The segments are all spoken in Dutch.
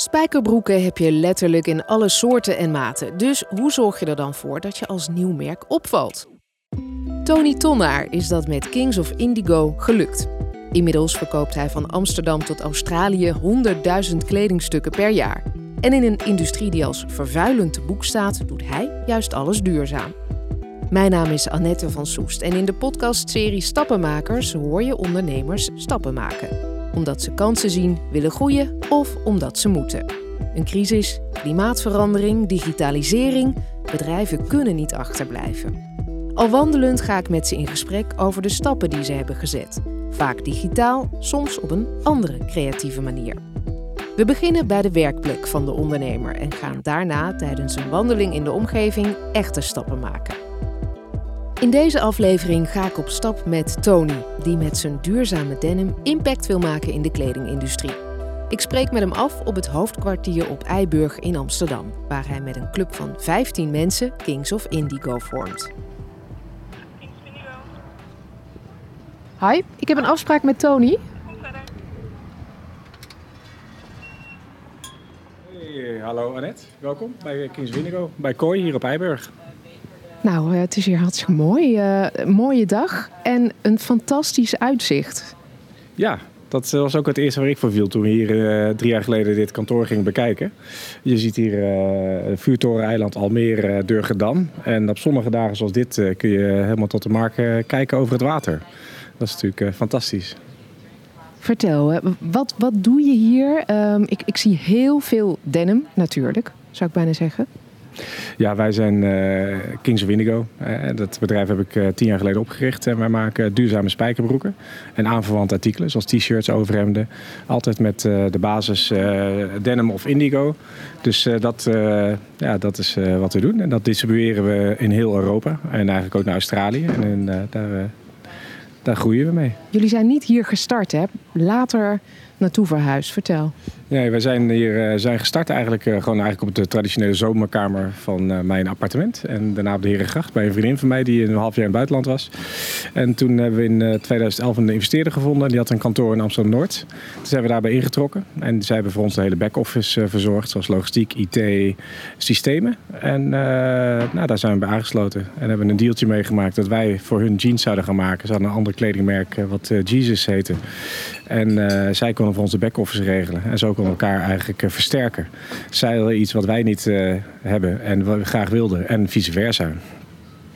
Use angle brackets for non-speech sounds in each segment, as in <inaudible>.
Spijkerbroeken heb je letterlijk in alle soorten en maten. Dus hoe zorg je er dan voor dat je als nieuw merk opvalt? Tony Tonnaar is dat met Kings of Indigo gelukt. Inmiddels verkoopt hij van Amsterdam tot Australië 100.000 kledingstukken per jaar. En in een industrie die als vervuilend te boek staat, doet hij juist alles duurzaam. Mijn naam is Annette van Soest en in de podcastserie Stappenmakers hoor je ondernemers stappen maken. Omdat ze kansen zien, willen groeien of omdat ze moeten. Een crisis, klimaatverandering, digitalisering, bedrijven kunnen niet achterblijven. Al wandelend ga ik met ze in gesprek over de stappen die ze hebben gezet. Vaak digitaal, soms op een andere creatieve manier. We beginnen bij de werkplek van de ondernemer en gaan daarna tijdens een wandeling in de omgeving echte stappen maken. In deze aflevering ga ik op stap met Tony, die met zijn duurzame denim impact wil maken in de kledingindustrie. Ik spreek met hem af op het hoofdkwartier op Eiburg in Amsterdam, waar hij met een club van 15 mensen Kings of Indigo vormt. Hi, ik heb een afspraak met Tony. Hey, hallo Annette, welkom bij Kings Windigo, bij Kooi hier op Eiburg. Nou, eh, het is hier hartstikke mooi. Uh, een mooie dag en een fantastisch uitzicht. Ja, dat was ook het eerste waar ik voor viel toen we hier uh, drie jaar geleden dit kantoor gingen bekijken. Je ziet hier uh, Vuurtoren-eiland Almere, Durgedam. En op zonnige dagen zoals dit kun je helemaal tot de markt kijken over het water. Dat is natuurlijk fantastisch. Vertel, wat, wat doe je hier? Um, ik, ik zie heel veel denim, natuurlijk, zou ik bijna zeggen. Ja, wij zijn uh, Kings of Indigo. Uh, dat bedrijf heb ik uh, tien jaar geleden opgericht. En wij maken duurzame spijkerbroeken en aanverwante artikelen, zoals t-shirts, overhemden. Altijd met de basis denim of indigo. Dus dat, ja, dat is wat we doen. En dat distribueren we in heel Europa en eigenlijk ook naar Australië. En daar, daar groeien we mee. Jullie zijn niet hier gestart, hè? Later naartoe verhuisd. Vertel. Nee, wij zijn hier uh, zijn gestart eigenlijk uh, gewoon eigenlijk op de traditionele zomerkamer van uh, mijn appartement. En daarna op de Herengracht bij een vriendin van mij die een half jaar in het buitenland was. En toen hebben we in 2011 een investeerder gevonden. Die had een kantoor in Amsterdam-Noord. Toen zijn we daarbij ingetrokken. En zij hebben voor ons de hele back-office verzorgd. Zoals logistiek, IT, systemen. En nou, daar zijn we bij aangesloten. En hebben een dealtje meegemaakt dat wij voor hun jeans zouden gaan maken. Ze hadden een ander kledingmerk wat Jesus heette. En zij konden voor ons de back-office regelen. En zo we elkaar eigenlijk uh, versterken. Zij hadden iets wat wij niet uh, hebben en wat we graag wilden. En vice versa.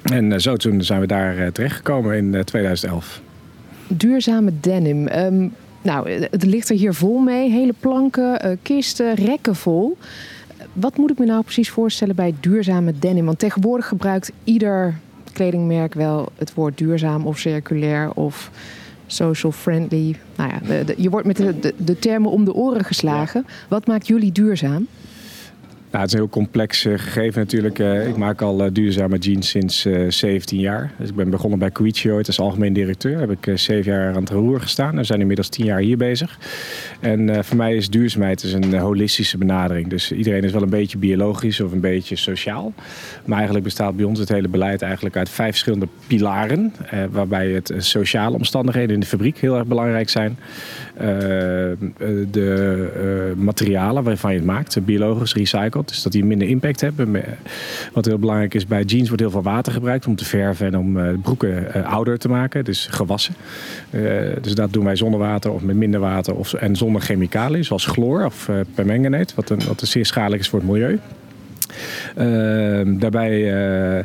En uh, zo toen zijn we daar terechtgekomen in 2011. Duurzame denim. Um, nou, het ligt er hier vol mee. Hele planken, kisten, rekken vol. Wat moet ik me nou precies voorstellen bij duurzame denim? Want tegenwoordig gebruikt ieder kledingmerk wel het woord duurzaam of circulair of social friendly. Nou ja, je wordt met de, de, de, termen om de oren geslagen. Wat maakt jullie duurzaam? Nou, het is een heel complex uh, gegeven natuurlijk. Uh, ik maak al uh, duurzame jeans sinds 17 jaar. Dus ik ben begonnen bij Koichi ooit als algemeen directeur. Heb ik 7 jaar aan het roer gestaan. We zijn inmiddels 10 jaar hier bezig. En voor mij is duurzaamheid is een holistische benadering. Dus iedereen is wel een beetje biologisch of een beetje sociaal. Maar eigenlijk bestaat bij ons het hele beleid eigenlijk uit vijf verschillende pilaren. waarbij het sociale omstandigheden in de fabriek heel erg belangrijk zijn. de materialen waarvan je het maakt, biologisch, recycled dus dat die minder impact hebben. Wat heel belangrijk is, bij jeans wordt heel veel water gebruikt om te verven en om uh, broeken uh, ouder te maken. Dus gewassen. Uh, dus dat doen wij zonder water of met minder water of, en zonder chemicaliën, zoals chloor of permanganate, wat een, wat zeer schadelijk is voor het milieu. Ehm, daarbij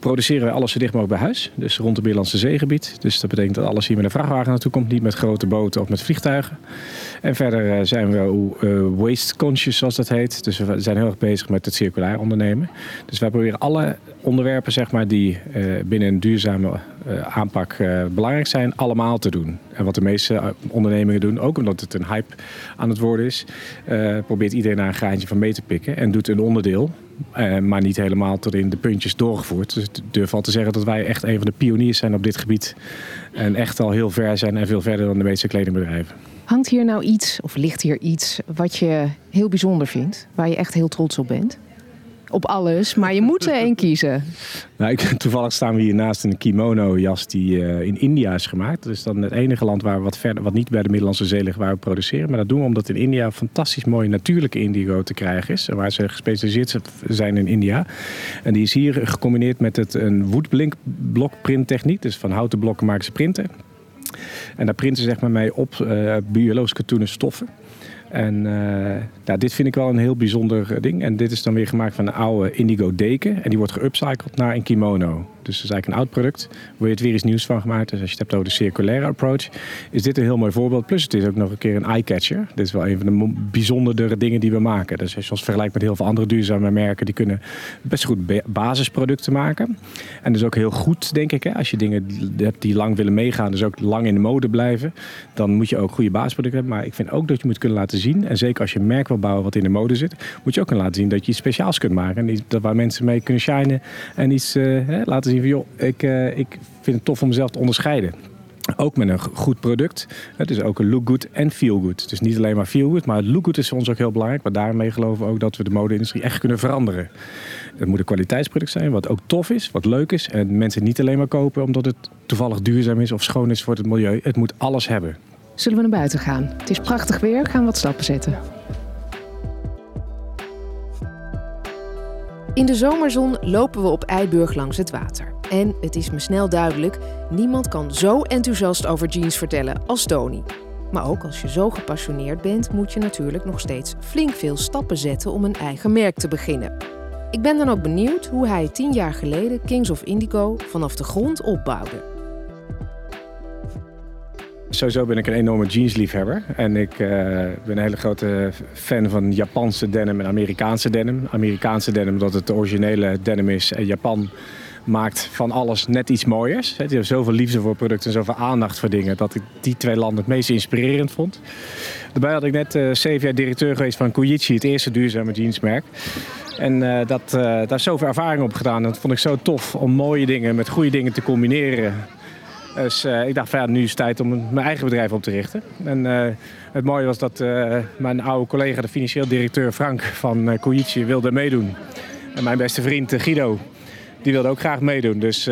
produceren wij alles zo dicht mogelijk bij huis. Dus rond het Middellandse zeegebied. Dus dat betekent dat alles hier met een vrachtwagen naartoe komt. Niet met grote boten of met vliegtuigen. En verder eh, zijn we uh, waste conscious zoals dat heet. Dus we zijn heel erg bezig met het circulair ondernemen. Dus wij proberen alle onderwerpen zeg maar, die uh, binnen een duurzame aanpak belangrijk zijn, allemaal te doen. En wat de meeste ondernemingen doen, ook omdat het een hype aan het worden is, probeert iedereen daar een graantje van mee te pikken en doet een onderdeel uh, maar niet helemaal tot in de puntjes doorgevoerd. Dus ik durf al te zeggen dat wij echt een van de pioniers zijn op dit gebied. En echt al heel ver zijn en veel verder dan de meeste kledingbedrijven. Hangt hier nou iets, of ligt hier iets, wat je heel bijzonder vindt? Waar je echt heel trots op bent? Op alles, maar je moet er één kiezen. Nou, ik, <laughs> toevallig staan we hier naast een kimono-jas die uh, in India is gemaakt. Dat is dan het enige land waar we wat, verder, wat niet bij de Middellandse Zee ligt waar we produceren. Maar dat doen we omdat in India fantastisch mooie natuurlijke indigo te krijgen is. Waar ze gespecialiseerd zijn in India. En die is hier gecombineerd met het, een woodblink blokprinttechniek. Dus van houten blokken maken ze printen. En daar printen ze zeg maar mee op uh, biologisch katoenen stoffen. En uh, dit vind ik wel een heel bijzonder eh, ding. En dit is dan weer gemaakt van een oude indigo deken. En die wordt geupcycled naar een kimono. Dus dat is eigenlijk een oud product. Je het weer iets nieuws van gemaakt. Dus als je het hebt over de circulaire approach, is dit een heel mooi voorbeeld. Plus het is ook nog een keer een eye-catcher. Dit is wel een van de bijzonderdere dingen die we maken. Dus als je ons vergelijkt met heel veel andere duurzame merken, die kunnen best goed basisproducten maken. En dus ook heel goed, denk ik. Hè? Als je dingen hebt die lang willen meegaan, dus ook lang in de mode blijven, dan moet je ook goede basisproducten hebben. Maar ik vind ook dat je moet kunnen laten zien. En zeker als je een merk wil bouwen wat in de mode zit, moet je ook kunnen laten zien dat je iets speciaals kunt maken. En dat waar mensen mee kunnen shinen en iets uh, laten uh, ik vind het tof om mezelf te onderscheiden. Ook met een goed product. Het is ook een look good en feel good. Dus niet alleen maar feel good, maar het look good is voor ons ook heel belangrijk. Maar daarmee geloven we ook dat we de mode-industrie echt kunnen veranderen. Het moet een kwaliteitsproduct zijn, wat ook tof is, wat leuk is. En mensen niet alleen maar kopen omdat het toevallig duurzaam is of schoon is voor het milieu. Het moet alles hebben. Zullen we naar buiten gaan? Het is prachtig weer, gaan we wat stappen zetten. In de zomerzon lopen we op Eiburg langs het water. En het is me snel duidelijk, niemand kan zo enthousiast over jeans vertellen als Tony. Maar ook als je zo gepassioneerd bent, moet je natuurlijk nog steeds flink veel stappen zetten om een eigen merk te beginnen. Ik ben dan ook benieuwd hoe hij tien jaar geleden Kings of Indigo vanaf de grond opbouwde. Sowieso ben ik een enorme jeansliefhebber. En ik uh, ben een hele grote fan van Japanse denim en Amerikaanse denim. Amerikaanse denim omdat het de originele denim is. En Japan maakt van alles net iets mooiers. Die hebben zoveel liefde voor producten en zoveel aandacht voor dingen... dat ik die twee landen het meest inspirerend vond. Daarbij had ik net uh, zeven jaar directeur geweest van Koichi, het eerste duurzame jeansmerk. En uh, dat, daar zoveel ervaring op gedaan. En dat vond ik zo tof om mooie dingen met goede dingen te combineren. Dus uh, ik dacht ja, nu is het tijd om mijn eigen bedrijf op te richten. En uh, het mooie was dat uh, mijn oude collega, de financieel directeur Frank van Koichi, wilde meedoen. En mijn beste vriend Guido, die wilde ook graag meedoen. Dus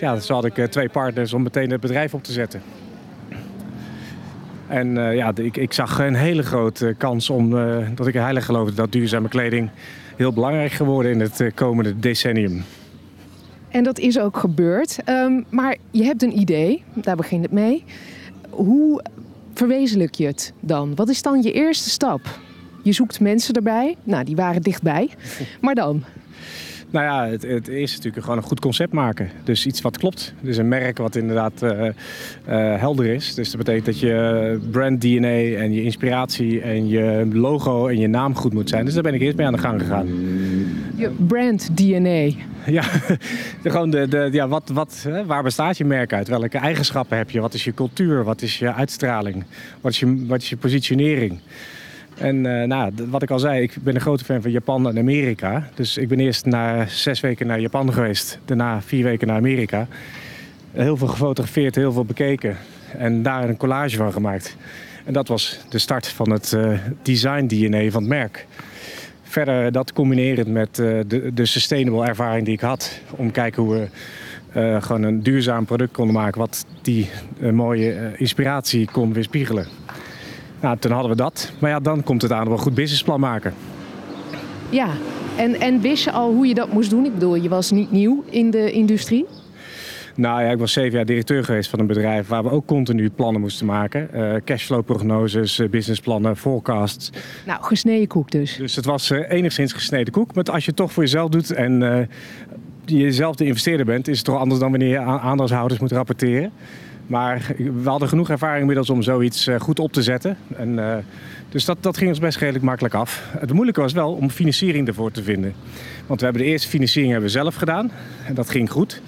ja, zo had ik twee partners om meteen het bedrijf op te zetten. En ja, ik, ik, zag een hele grote kans om dat ik heilig geloofde dat duurzame kleding heel belangrijk geworden in het komende decennium. En dat is ook gebeurd. Um, maar je hebt een idee, daar begint het mee. Hoe verwezenlijk je het dan? Wat is dan je eerste stap? Je zoekt mensen erbij. Nou, die waren dichtbij. <laughs> Maar dan? Nou ja, het, het is natuurlijk gewoon een goed concept maken. Dus iets wat klopt. Dus een merk wat inderdaad uh, uh, helder is. Dus dat betekent dat je brand DNA en je inspiratie en je logo en je naam goed moet zijn. Dus daar ben ik eerst mee aan de gang gegaan. Je brand DNA. Ja, <laughs> gewoon de, de, ja wat, wat, waar bestaat je merk uit? Welke eigenschappen heb je? Wat is je cultuur? Wat is je uitstraling? Wat is je, wat is je positionering? En uh, nou, wat ik al zei, ik ben een grote fan van Japan en Amerika. Dus ik ben eerst na zes weken naar Japan geweest. Daarna vier weken naar Amerika. Heel veel gefotografeerd, heel veel bekeken. En daar een collage van gemaakt. En dat was de start van het uh, design DNA van het merk. Verder dat combineren met uh, de, de sustainable ervaring die ik had. Om te kijken hoe we uh, gewoon een duurzaam product konden maken. Wat die uh, mooie inspiratie kon weerspiegelen. Nou, toen hadden we dat. Maar ja, dan komt het aan op een goed businessplan maken. Ja, en, en wist je al hoe je dat moest doen? Ik bedoel, je was niet nieuw in de industrie. Nou ja, ik was zeven jaar directeur geweest van een bedrijf waar we ook continu plannen moesten maken. Uh, cashflow-prognoses, uh, businessplannen, forecasts. Nou, gesneden koek dus. Dus het was uh, enigszins gesneden koek. Maar als je het toch voor jezelf doet en je zelf de investeerder bent, is het toch anders dan wanneer je aan aandeelhouders moet rapporteren. Maar we hadden genoeg ervaring inmiddels om zoiets goed op te zetten. En, uh, dus dat, dat ging ons best redelijk makkelijk af. Het moeilijke was wel om financiering ervoor te vinden. Want we hebben de eerste financiering hebben we zelf gedaan. En dat ging goed.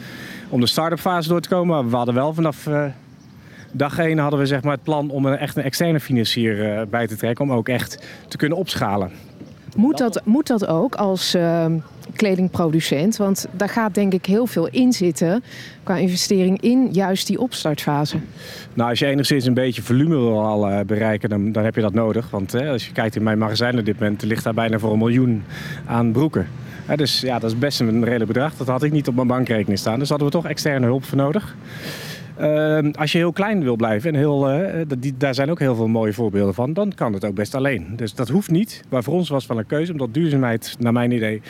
Om de start-up fase door te komen. Maar we hadden wel vanaf uh, dag 1 hadden we zeg maar, het plan om een, echt een externe financier uh, bij te trekken. Om ook echt te kunnen opschalen. Moet dat, moet dat ook als kledingproducent? Want daar gaat denk ik heel veel in zitten qua investering in juist die opstartfase. Nou, als je enigszins een beetje volume wil al uh, bereiken, dan, dan heb je dat nodig. Want hè, als je kijkt in mijn magazijn op dit moment, ligt daar bijna voor een miljoen aan broeken. Dus ja, dat is best een redelijk bedrag. Dat had ik niet op mijn bankrekening staan. Dus hadden we toch externe hulp voor nodig. Ehm, als je heel klein wil blijven, en heel, die, daar zijn ook heel veel mooie voorbeelden van, dan kan het ook best alleen. Dus dat hoeft niet. Maar voor ons was het wel een keuze, omdat duurzaamheid, naar mijn idee,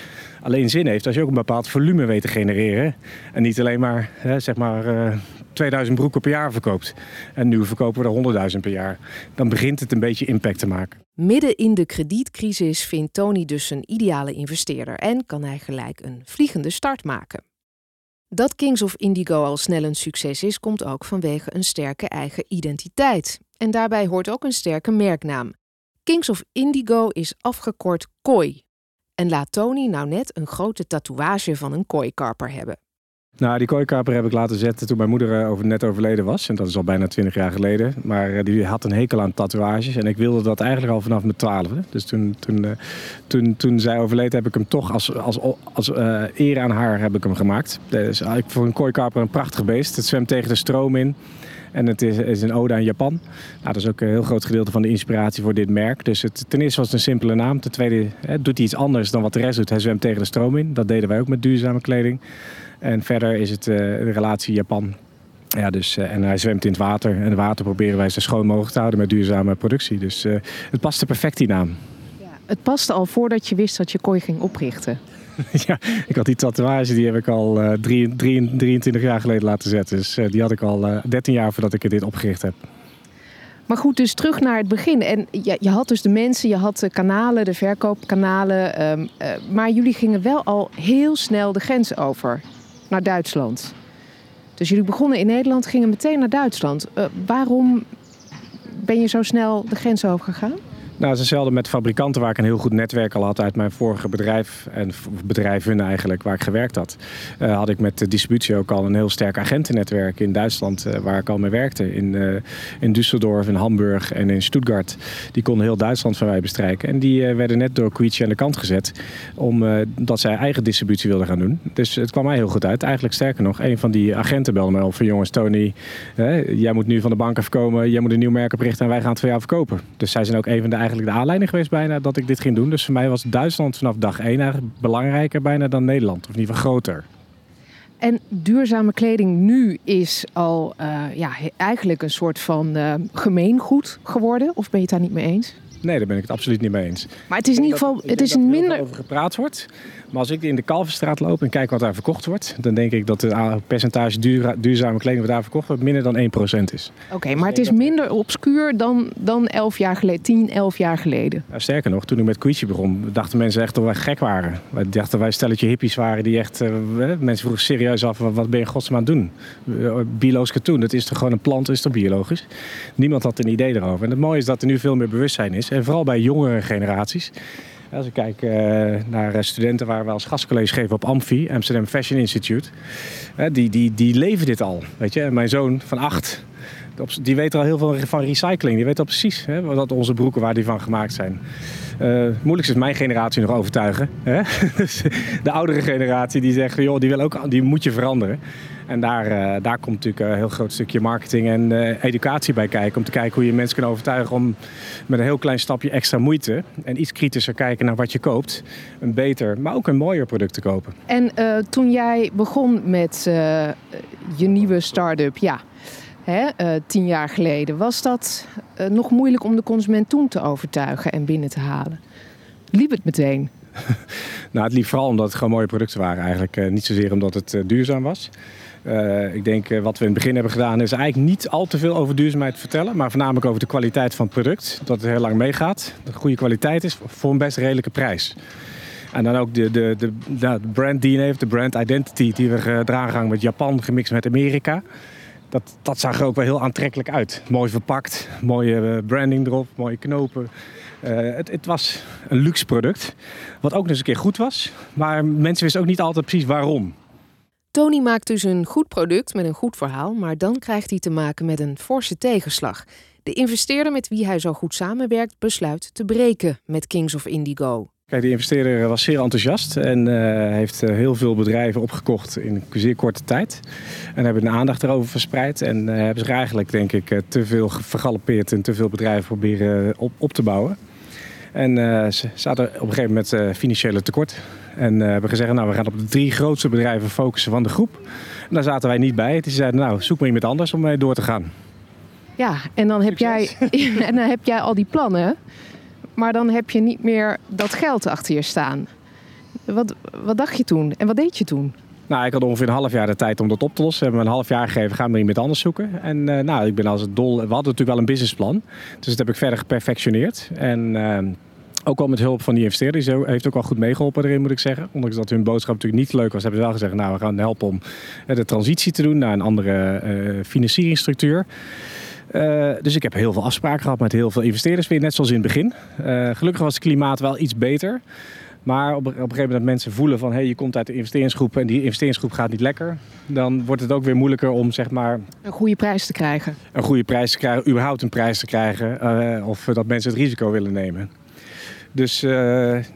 alleen zin heeft als je ook een bepaald volume weet te genereren. En niet alleen maar, zeg maar eh, 2000 broeken per jaar verkoopt. En nu verkopen we er 100.000 per jaar. Dan begint het een beetje impact te maken. Midden in de kredietcrisis vindt Tony dus een ideale investeerder en kan hij gelijk een vliegende start maken. Dat Kings of Indigo al snel een succes is, komt ook vanwege een sterke eigen identiteit. En daarbij hoort ook een sterke merknaam. Kings of Indigo is afgekort kooi. En laat Tony nou net een grote tatoeage van een kooikarper hebben. Nou, die kooikaper heb ik laten zetten toen mijn moeder eh, net overleden was. En dat is al bijna twintig jaar geleden. Maar eh, die had een hekel aan tatoeages. En ik wilde dat eigenlijk al vanaf mijn twaalfde. Dus toen, toen, uh, toen, toen zij overleed heb ik hem toch als, als, als eer aan haar heb ik hem gemaakt. Dus ik vond een kooikaper een prachtig beest. Het zwemt tegen de stroom in. En het is, is, een ode aan Japan. Nou, dat is ook een heel groot gedeelte van de inspiratie voor dit merk. Dus het, ten eerste was het een simpele naam. Ten tweede hè, doet hij iets anders dan wat de rest doet. Hij zwemt tegen de stroom in. Dat deden wij ook met duurzame kleding. En verder is het uh, de relatie Japan. Ja, dus, uh, en hij zwemt in het water. En het water proberen wij zo schoon mogelijk te houden met duurzame productie. Dus uh, het paste perfect die naam. Ja, het paste al voordat je wist dat je kooi ging oprichten. <laughs> ja, ik had die tatoeage, die heb ik al uh, 23 jaar geleden laten zetten. Dus die had ik al 13 jaar voordat ik dit opgericht heb. Maar goed, dus terug naar het begin. En je, je had dus de mensen, je had de kanalen, de verkoopkanalen. Um, maar jullie gingen wel al heel snel de grens over naar Duitsland. Dus jullie begonnen in Nederland, gingen meteen naar Duitsland. Uh, waarom ben je zo snel de grens overgegaan? Nou, het is met fabrikanten waar ik een heel goed netwerk al had uit mijn vorige bedrijf. En bedrijven eigenlijk waar ik gewerkt had. Uh, had ik met de distributie ook al een heel sterk agentennetwerk in Duitsland uh, waar ik al mee werkte. In, uh, in Düsseldorf, in Hamburg en in Stuttgart. Die konden heel Duitsland van mij bestrijken. En die werden net door Quiche aan de kant gezet. Omdat zij eigen distributie wilden gaan doen. Dus het kwam mij heel goed uit. Eigenlijk sterker nog, een van die agenten belde me op van jongens Tony, jij moet nu van de bank afkomen. Jij moet een nieuw merk oprichten en wij gaan het voor jou verkopen. Dus zij zijn ook een van de eigenlijk de aanleiding geweest bijna dat ik dit ging doen. Dus voor mij was Duitsland vanaf dag één belangrijker bijna dan Nederland. Of in ieder geval groter. En duurzame kleding nu is al uh, ja, eigenlijk een soort van uh, gemeengoed geworden. Of ben je het daar niet mee eens? Nee, daar ben ik het absoluut niet mee eens. Maar het is in ieder geval, het is een minder. over gepraat wordt. Maar als ik in de Kalverstraat loop en kijk wat daar verkocht wordt, dan denk ik dat het percentage duurzame kleding wat daar verkocht wordt minder dan 1% is. Oké, maar het is minder obscuur dan, dan 11 jaar geleden, 10, 11 jaar geleden. Ja, sterker nog, toen ik met Quiche begon, dachten mensen echt dat wij gek waren. Wij dachten wij stelletje hippies waren die echt. Uh, mensen vroegen serieus af: wat ben je godsnaam aan het doen? Uh, biologisch katoen, dat is toch gewoon een plant, is toch biologisch? Niemand had een idee erover. En het mooie is dat er nu veel meer bewustzijn is. En vooral bij jongere generaties. Als ik kijk uh, naar studenten waar we als gastcollege geven op Amfi, Amsterdam Fashion Institute, uh, die, die, die leven dit al. Weet je? mijn zoon van acht, die weet er al heel veel van recycling. Die weet al precies hè, onze broeken waar die van gemaakt zijn. Het moeilijkste is mijn generatie nog overtuigen. Hè? <laughs> Dus de oudere generatie die zegt, joh, die, wil ook, die moet je veranderen. En daar, uh, daar komt natuurlijk een heel groot stukje marketing en uh, educatie bij kijken. Om te kijken hoe je mensen kan overtuigen om met een heel klein stapje extra moeite en iets kritischer kijken naar wat je koopt, een beter, maar ook een mooier product te kopen. En toen jij begon met je nieuwe start-up, ja, hè, tien jaar geleden, was dat nog moeilijk om de consument toen te overtuigen en binnen te halen? Liep het meteen? <laughs> nou, het liep vooral omdat het gewoon mooie producten waren eigenlijk. niet zozeer omdat het duurzaam was. Ik denk wat we in het begin hebben gedaan is eigenlijk niet al te veel over duurzaamheid te vertellen. Maar voornamelijk over de kwaliteit van het product. Dat het heel lang meegaat. Dat het goede kwaliteit is voor een best redelijke prijs. En dan ook de, de, de, de brand DNA, de brand identity die we gedragen hangen met Japan gemixt met Amerika. Dat, dat zag er ook wel heel aantrekkelijk uit. Mooi verpakt, mooie eh, branding erop, mooie knopen. Uh, het, het, was een luxe product. Wat ook nog eens een keer goed was. Maar mensen wisten ook niet altijd precies waarom. Tony maakt dus een goed product met een goed verhaal, maar dan krijgt hij te maken met een forse tegenslag. De investeerder met wie hij zo goed samenwerkt besluit te breken met Kings of Indigo. Kijk, de investeerder was zeer enthousiast en uh, heeft uh, heel veel bedrijven opgekocht in een zeer korte tijd. En hebben de aandacht erover verspreid en uh, hebben zich eigenlijk, denk ik, te veel vergalopeerd en te veel bedrijven proberen op, op te bouwen. En ze zaten op een gegeven moment financiële tekort. En uh, hebben gezegd, nou, we gaan op de drie grootste bedrijven focussen van de groep. En daar zaten wij niet bij. Die zeiden, nou, zoek maar iemand anders om mee door te gaan. Ja, en dan, heb jij, <laughs> en dan heb jij al die plannen. Maar dan heb je niet meer dat geld achter je staan. Wat, wat dacht je toen en wat deed je toen? Nou, ik had ongeveer een half jaar de tijd om dat op te lossen. We hebben een half jaar gegeven, gaan we iemand anders zoeken. En uh, nou, ik ben als het dol. We hadden natuurlijk wel een businessplan. Dus dat heb ik verder geperfectioneerd. En uh, ook wel met hulp van die investeerders. Die heeft ook wel goed meegeholpen erin, moet ik zeggen. Ondanks dat hun boodschap natuurlijk niet leuk was, hebben ze wel gezegd... nou, we gaan helpen om de transitie te doen naar een andere financieringsstructuur. Uh, dus ik heb heel veel afspraken gehad met heel veel investeerders weer, net zoals in het begin. Uh, gelukkig was het klimaat wel iets beter. Maar op, op een gegeven moment mensen voelen van... hé, hey, je komt uit de investeringsgroep en die investeringsgroep gaat niet lekker... dan wordt het ook weer moeilijker om zeg maar... Een goede prijs te krijgen. Een goede prijs te krijgen, überhaupt een prijs te krijgen... Uh, of dat mensen het risico willen nemen. Dus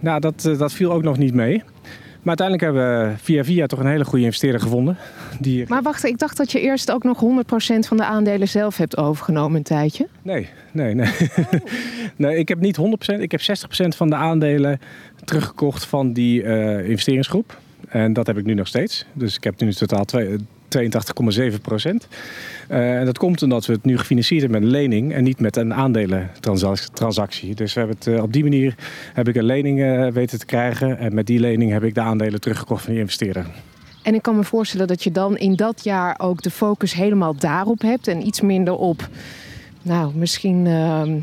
nou, dat, dat viel ook nog niet mee. Maar uiteindelijk hebben we via via toch een hele goede investeerder gevonden. Die... Maar wacht, ik dacht dat je eerst ook nog 100% van de aandelen zelf hebt overgenomen een tijdje. Nee, nee, nee. Oh. <laughs> nee ik heb niet 100%, ik heb 60% van de aandelen teruggekocht van die uh, investeringsgroep. En dat heb ik nu nog steeds. Dus ik heb nu in totaal 82,7 procent. Uh, en dat komt omdat we het nu gefinancierd hebben met een lening en niet met een aandelentransactie. Dus we hebben het, uh, op die manier heb ik een lening uh, weten te krijgen. En met die lening heb ik de aandelen teruggekocht van die investeerder. En ik kan me voorstellen dat je dan in dat jaar ook de focus helemaal daarop hebt en iets minder op, nou, misschien ehm,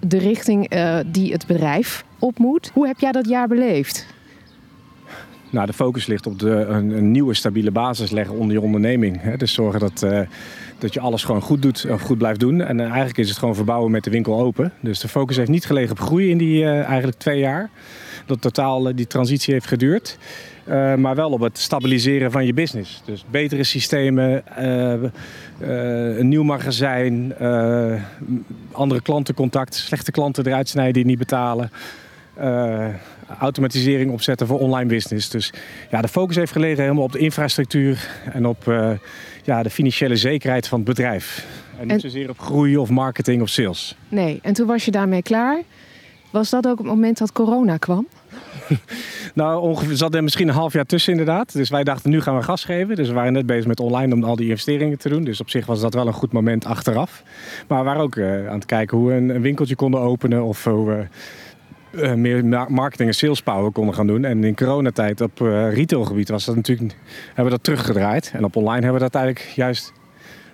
de richting die het bedrijf op moet. Hoe heb jij dat jaar beleefd? Nou, de focus ligt op de, een, nieuwe stabiele basis leggen onder je onderneming. Dus zorgen dat, uh, dat je alles gewoon goed doet of goed blijft doen. En uh, eigenlijk is het gewoon verbouwen met de winkel open. Dus de focus heeft niet gelegen op groei in die uh, eigenlijk twee jaar. Dat totaal die transitie heeft geduurd. maar wel op het stabiliseren van je business. Dus betere systemen, een nieuw magazijn, andere klantencontact, slechte klanten eruit snijden die niet betalen automatisering opzetten voor online business. Dus ja, de focus heeft gelegen helemaal op de infrastructuur en op uh, ja, de financiële zekerheid van het bedrijf. En niet zozeer op groei of marketing of sales. Nee, en toen was je daarmee klaar. Was dat ook het moment dat corona kwam? <laughs> nou, ongeveer zat er misschien een half jaar tussen inderdaad. Dus wij dachten, nu gaan we gas geven. Dus we waren net bezig met online om al die investeringen te doen. Dus op zich was dat wel een goed moment achteraf. Maar we waren ook uh, aan het kijken hoe we een, een winkeltje konden openen. Of hoe we uh, meer marketing en sales power konden gaan doen. En in coronatijd op uh, retailgebied was dat natuurlijk, hebben we dat teruggedraaid. En op online hebben we dat eigenlijk juist,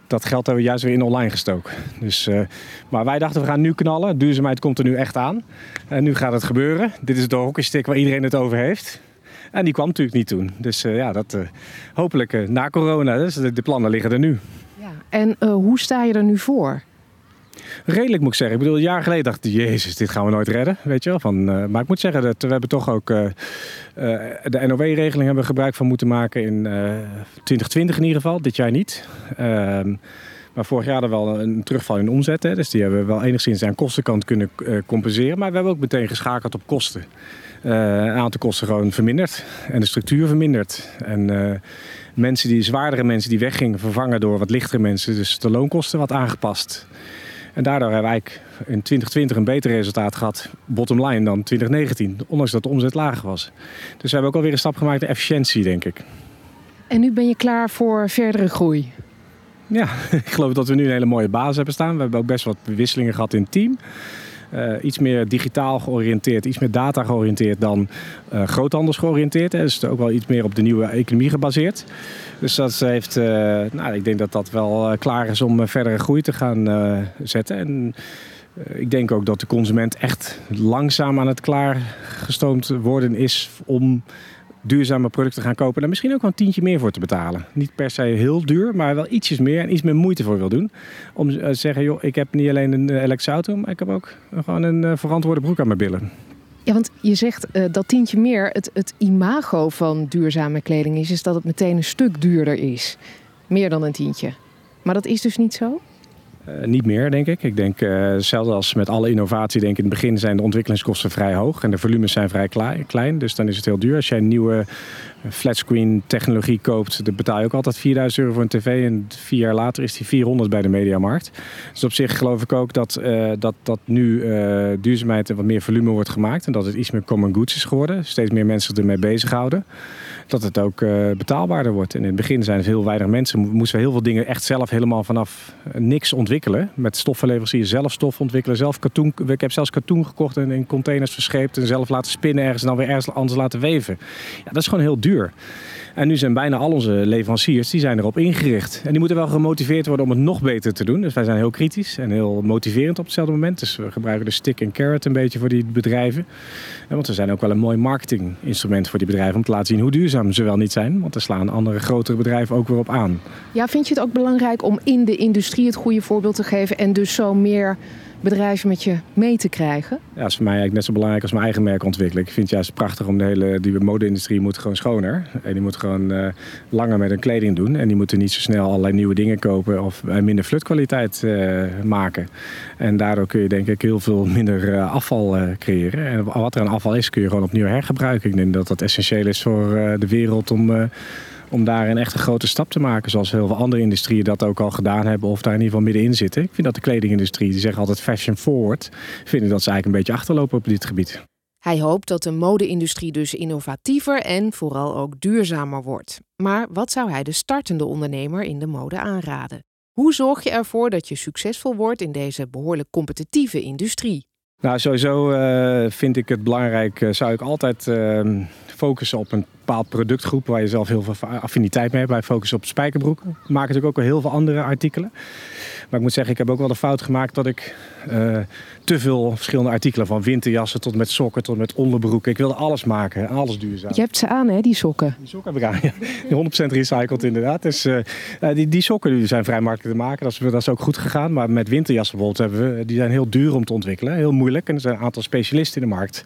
dat geld hebben we juist weer in online gestoken. Dus, uh, maar wij dachten we gaan nu knallen. Duurzaamheid komt er nu echt aan. En nu gaat het gebeuren. Dit is de hockeystick waar iedereen het over heeft. En die kwam natuurlijk niet toen. Dus ja, dat hopelijk na corona. Dus de, de, plannen liggen er nu. Ja. En hoe sta je er nu voor? Redelijk moet ik zeggen. Ik bedoel, een jaar geleden dacht ik, jezus, dit gaan we nooit redden. Weet je wel? Van, uh, maar ik moet zeggen, dat we hebben toch ook uh, uh, de NOW-regeling hebben gebruik van moeten maken in 2020 in ieder geval. Dit jaar niet. Ehm, maar vorig jaar hadden we wel een terugval in omzet. Hè, dus die hebben we wel enigszins aan kostenkant kunnen compenseren. Maar we hebben ook meteen geschakeld op kosten. een aantal kosten gewoon verminderd. En de structuur verminderd. En mensen die, zwaardere mensen die weggingen, vervangen door wat lichtere mensen. Dus de loonkosten wat aangepast. En daardoor hebben wij in 2020 een beter resultaat gehad, bottom line, dan 2019. Ondanks dat de omzet lager was. Dus we hebben ook alweer een stap gemaakt in efficiëntie, denk ik. En nu ben je klaar voor verdere groei? Ja, <laughs> ik geloof dat we nu een hele mooie basis hebben staan. We hebben ook best wat wisselingen gehad in het team. Uh, iets meer digitaal georiënteerd, iets meer data georiënteerd dan uh, groothandels georiënteerd. Hè. Dus ook wel iets meer op de nieuwe economie gebaseerd. Dus dat heeft, uh, nou, ik denk dat dat wel klaar is om verdere groei te gaan zetten. En ik denk ook dat de consument echt langzaam aan het klaargestoomd worden is om duurzame producten gaan kopen. En misschien ook wel een tientje meer voor te betalen. Niet per se heel duur, maar wel ietsjes meer en iets meer moeite voor wil doen. Om te zeggen, joh, ik heb niet alleen een elektrische auto, maar ik heb ook gewoon een verantwoorde broek aan mijn billen. Ja, want je zegt dat tientje meer, het, het imago van duurzame kleding is, is dat het meteen een stuk duurder is. Meer dan een tientje. Maar dat is dus niet zo? Uh, niet meer, denk ik. Ik denk, uh, hetzelfde als met alle innovatie, denk ik in het begin zijn de ontwikkelingskosten vrij hoog en de volumes zijn vrij klein. Dus dan is het heel duur. Als jij nieuwe flatscreen technologie koopt, dan betaal je ook altijd 4000 euro voor een tv. En vier jaar later is die 400 bij de mediamarkt. Dus op zich geloof ik ook dat, uh, dat, dat nu duurzaamheid en wat meer volume wordt gemaakt. En dat het iets meer common goods is geworden. Steeds meer mensen ermee bezighouden dat het ook uh, betaalbaarder wordt. En in het begin zijn er heel weinig mensen. Moesten we heel veel dingen echt zelf helemaal vanaf niks ontwikkelen. Met stoffenleveranciers zelf stof ontwikkelen. Zelf katoen, ik heb zelfs katoen gekocht en in containers verscheept. En zelf laten spinnen ergens en dan weer ergens anders laten weven. Ja, dat is gewoon heel duur. En nu zijn bijna al onze leveranciers die zijn erop ingericht. En die moeten wel gemotiveerd worden om het nog beter te doen. Dus wij zijn heel kritisch en heel motiverend op hetzelfde moment. Dus we gebruiken de stick en carrot een beetje voor die bedrijven. En want we zijn ook wel een mooi marketinginstrument voor die bedrijven om te laten zien hoe duurzaam ze wel niet zijn. Want daar slaan andere grotere bedrijven ook weer op aan. Ja, vind je het ook belangrijk om in de industrie het goede voorbeeld te geven en dus zo meer bedrijven met je mee te krijgen? Ja, dat is voor mij eigenlijk net zo belangrijk als mijn eigen merk ontwikkelen. Ik vind het juist prachtig om de hele die mode-industrie moet gewoon schoner. En die moet gewoon uh, langer met hun kleding doen. En die moeten niet zo snel allerlei nieuwe dingen kopen of uh, minder flutkwaliteit uh, maken. En daardoor kun je denk ik heel veel minder afval creëren. En wat er aan afval is, kun je gewoon opnieuw hergebruiken. Ik denk dat dat essentieel is voor de wereld om om daar een echt een grote stap te maken. Zoals heel veel andere industrieën dat ook al gedaan hebben of daar in ieder geval middenin zitten. Ik vind dat de kledingindustrie, die zeggen altijd fashion forward, vind ik dat ze eigenlijk een beetje achterlopen op dit gebied. Hij hoopt dat de mode-industrie dus innovatiever en vooral ook duurzamer wordt. Maar wat zou hij de startende ondernemer in de mode aanraden? Hoe zorg je ervoor dat je succesvol wordt in deze behoorlijk competitieve industrie? Nou, sowieso uh, vind ik het belangrijk, uh, zou ik altijd uh, focussen op een bepaald productgroep waar je zelf heel veel affiniteit mee hebt. Wij focussen op spijkerbroeken. We maken natuurlijk ook wel heel veel andere artikelen. Maar ik moet zeggen, ik heb ook wel de fout gemaakt dat ik uh, te veel verschillende artikelen van winterjassen tot met sokken tot met onderbroeken. Ik wilde alles maken, alles duurzaam. Je hebt ze aan, hè, die sokken? Die sokken heb ik aan, ja. 100% recycled inderdaad. Dus uh, die, die sokken die zijn vrij makkelijk te maken. Dat is, dat is ook goed gegaan. Maar met winterjassen bijvoorbeeld hebben we, die zijn heel duur om te ontwikkelen. Heel moeilijk. En er zijn een aantal specialisten in de markt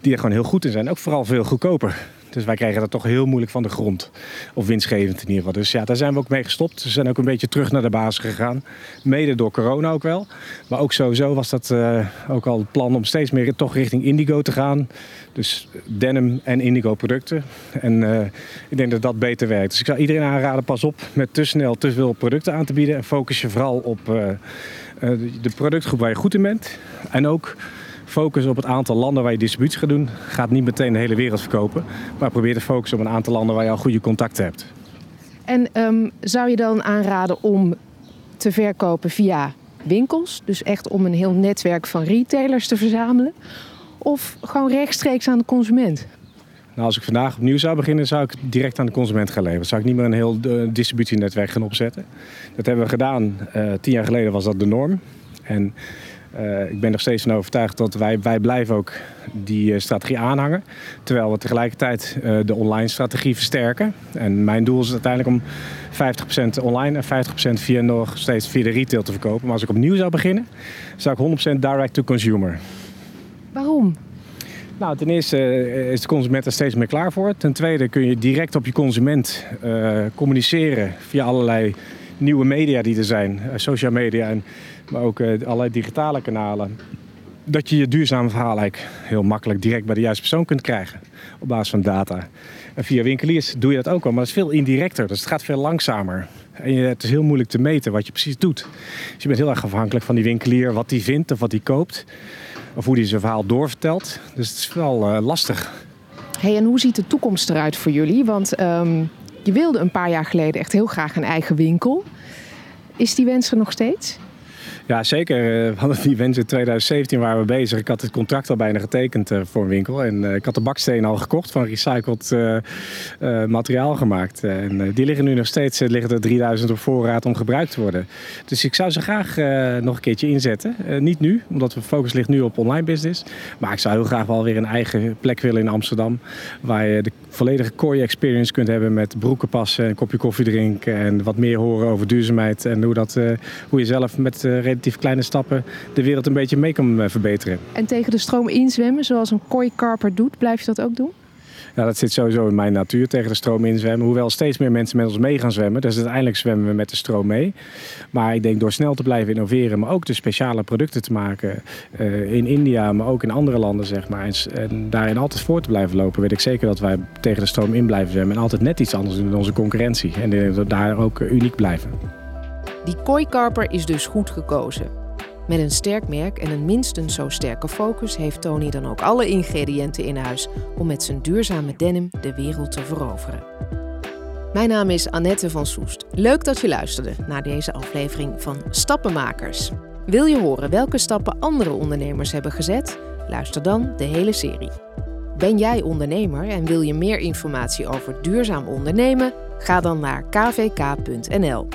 die er gewoon heel goed in zijn. Ook vooral veel goedkoper. Dus wij kregen dat toch heel moeilijk van de grond. Of winstgevend in ieder geval. Dus ja, daar zijn we ook mee gestopt. We zijn ook een beetje terug naar de basis gegaan. Mede door corona ook wel. Maar ook sowieso was dat uh, ook al het plan om steeds meer toch richting indigo te gaan. Dus denim en indigo producten. En uh, ik denk dat dat beter werkt. Dus ik zou iedereen aanraden, pas op met te snel te veel producten aan te bieden. En focus je vooral op uh, de productgroep waar je goed in bent. En ook focus op het aantal landen waar je distributie gaat doen. Gaat niet meteen de hele wereld verkopen. Maar probeer te focussen op een aantal landen waar je al goede contacten hebt. En um, zou je dan aanraden om te verkopen via winkels? Dus echt om een heel netwerk van retailers te verzamelen? Of gewoon rechtstreeks aan de consument? Nou, als ik vandaag opnieuw zou beginnen, zou ik direct aan de consument gaan leveren. Zou ik niet meer een heel uh, distributienetwerk gaan opzetten. Dat hebben we gedaan. Uh, tien jaar geleden was dat de norm. En uh, ik ben nog steeds van overtuigd dat wij, wij blijven ook die uh, strategie aanhangen. Terwijl we tegelijkertijd uh, de online strategie versterken. En mijn doel is uiteindelijk om 50% online en 50% via nog steeds via de retail te verkopen. Maar als ik opnieuw zou beginnen, zou ik 100% direct to consumer. Waarom? Nou, ten eerste is de consument er steeds meer klaar voor. Ten tweede kun je direct op je consument communiceren via allerlei nieuwe media die er zijn, social media. En maar ook uh, allerlei digitale kanalen. Dat je je duurzame verhaal eigenlijk heel makkelijk direct bij de juiste persoon kunt krijgen. Op basis van data. En via winkeliers doe je dat ook wel, maar dat is veel indirecter. Dus het gaat veel langzamer. En het is heel moeilijk te meten wat je precies doet. Dus je bent heel erg afhankelijk van die winkelier, wat die vindt of wat hij koopt. Of hoe hij zijn verhaal doorvertelt. Dus het is wel uh, lastig. Hey, en hoe ziet de toekomst eruit voor jullie? Want um, je wilde een paar jaar geleden echt heel graag een eigen winkel. Is die wens er nog steeds? Ja, zeker. We hadden die wens in 2017 waren we bezig. Ik had het contract al bijna getekend uh, voor een winkel. En uh, ik had de bakstenen al gekocht van recycled materiaal gemaakt. En die liggen nu nog steeds, liggen er 3000 op voorraad om gebruikt te worden. Dus ik zou ze graag nog een keertje inzetten. niet nu, omdat de focus ligt nu op online business. Maar ik zou heel graag wel weer een eigen plek willen in Amsterdam. Waar je de volledige core experience kunt hebben met broeken passen, een kopje koffie drinken. En wat meer horen over duurzaamheid. En hoe, dat, hoe je zelf met relatief kleine stappen de wereld een beetje mee kan eh, verbeteren. En tegen de stroom inzwemmen, zoals een kooikarper doet, blijf je dat ook doen? Ja, dat zit sowieso in mijn natuur tegen de stroom inzwemmen. Hoewel steeds meer mensen met ons mee gaan zwemmen. Dus uiteindelijk zwemmen we met de stroom mee. Maar ik denk door snel te blijven innoveren, maar ook de speciale producten te maken uh, in India, maar ook in andere landen, zeg maar. En, en, daarin altijd voor te blijven lopen, weet ik zeker dat wij tegen de stroom in blijven zwemmen. En altijd net iets anders doen dan onze concurrentie. En daar ook uniek blijven. Die kooikarper is dus goed gekozen. Met een sterk merk en een minstens zo sterke focus heeft Tony dan ook alle ingrediënten in huis om met zijn duurzame denim de wereld te veroveren. Mijn naam is Annette van Soest. Leuk dat je luisterde naar deze aflevering van Stappenmakers. Wil je horen welke stappen andere ondernemers hebben gezet? Luister dan de hele serie. Ben jij ondernemer en wil je meer informatie over duurzaam ondernemen? Ga dan naar kvk.nl.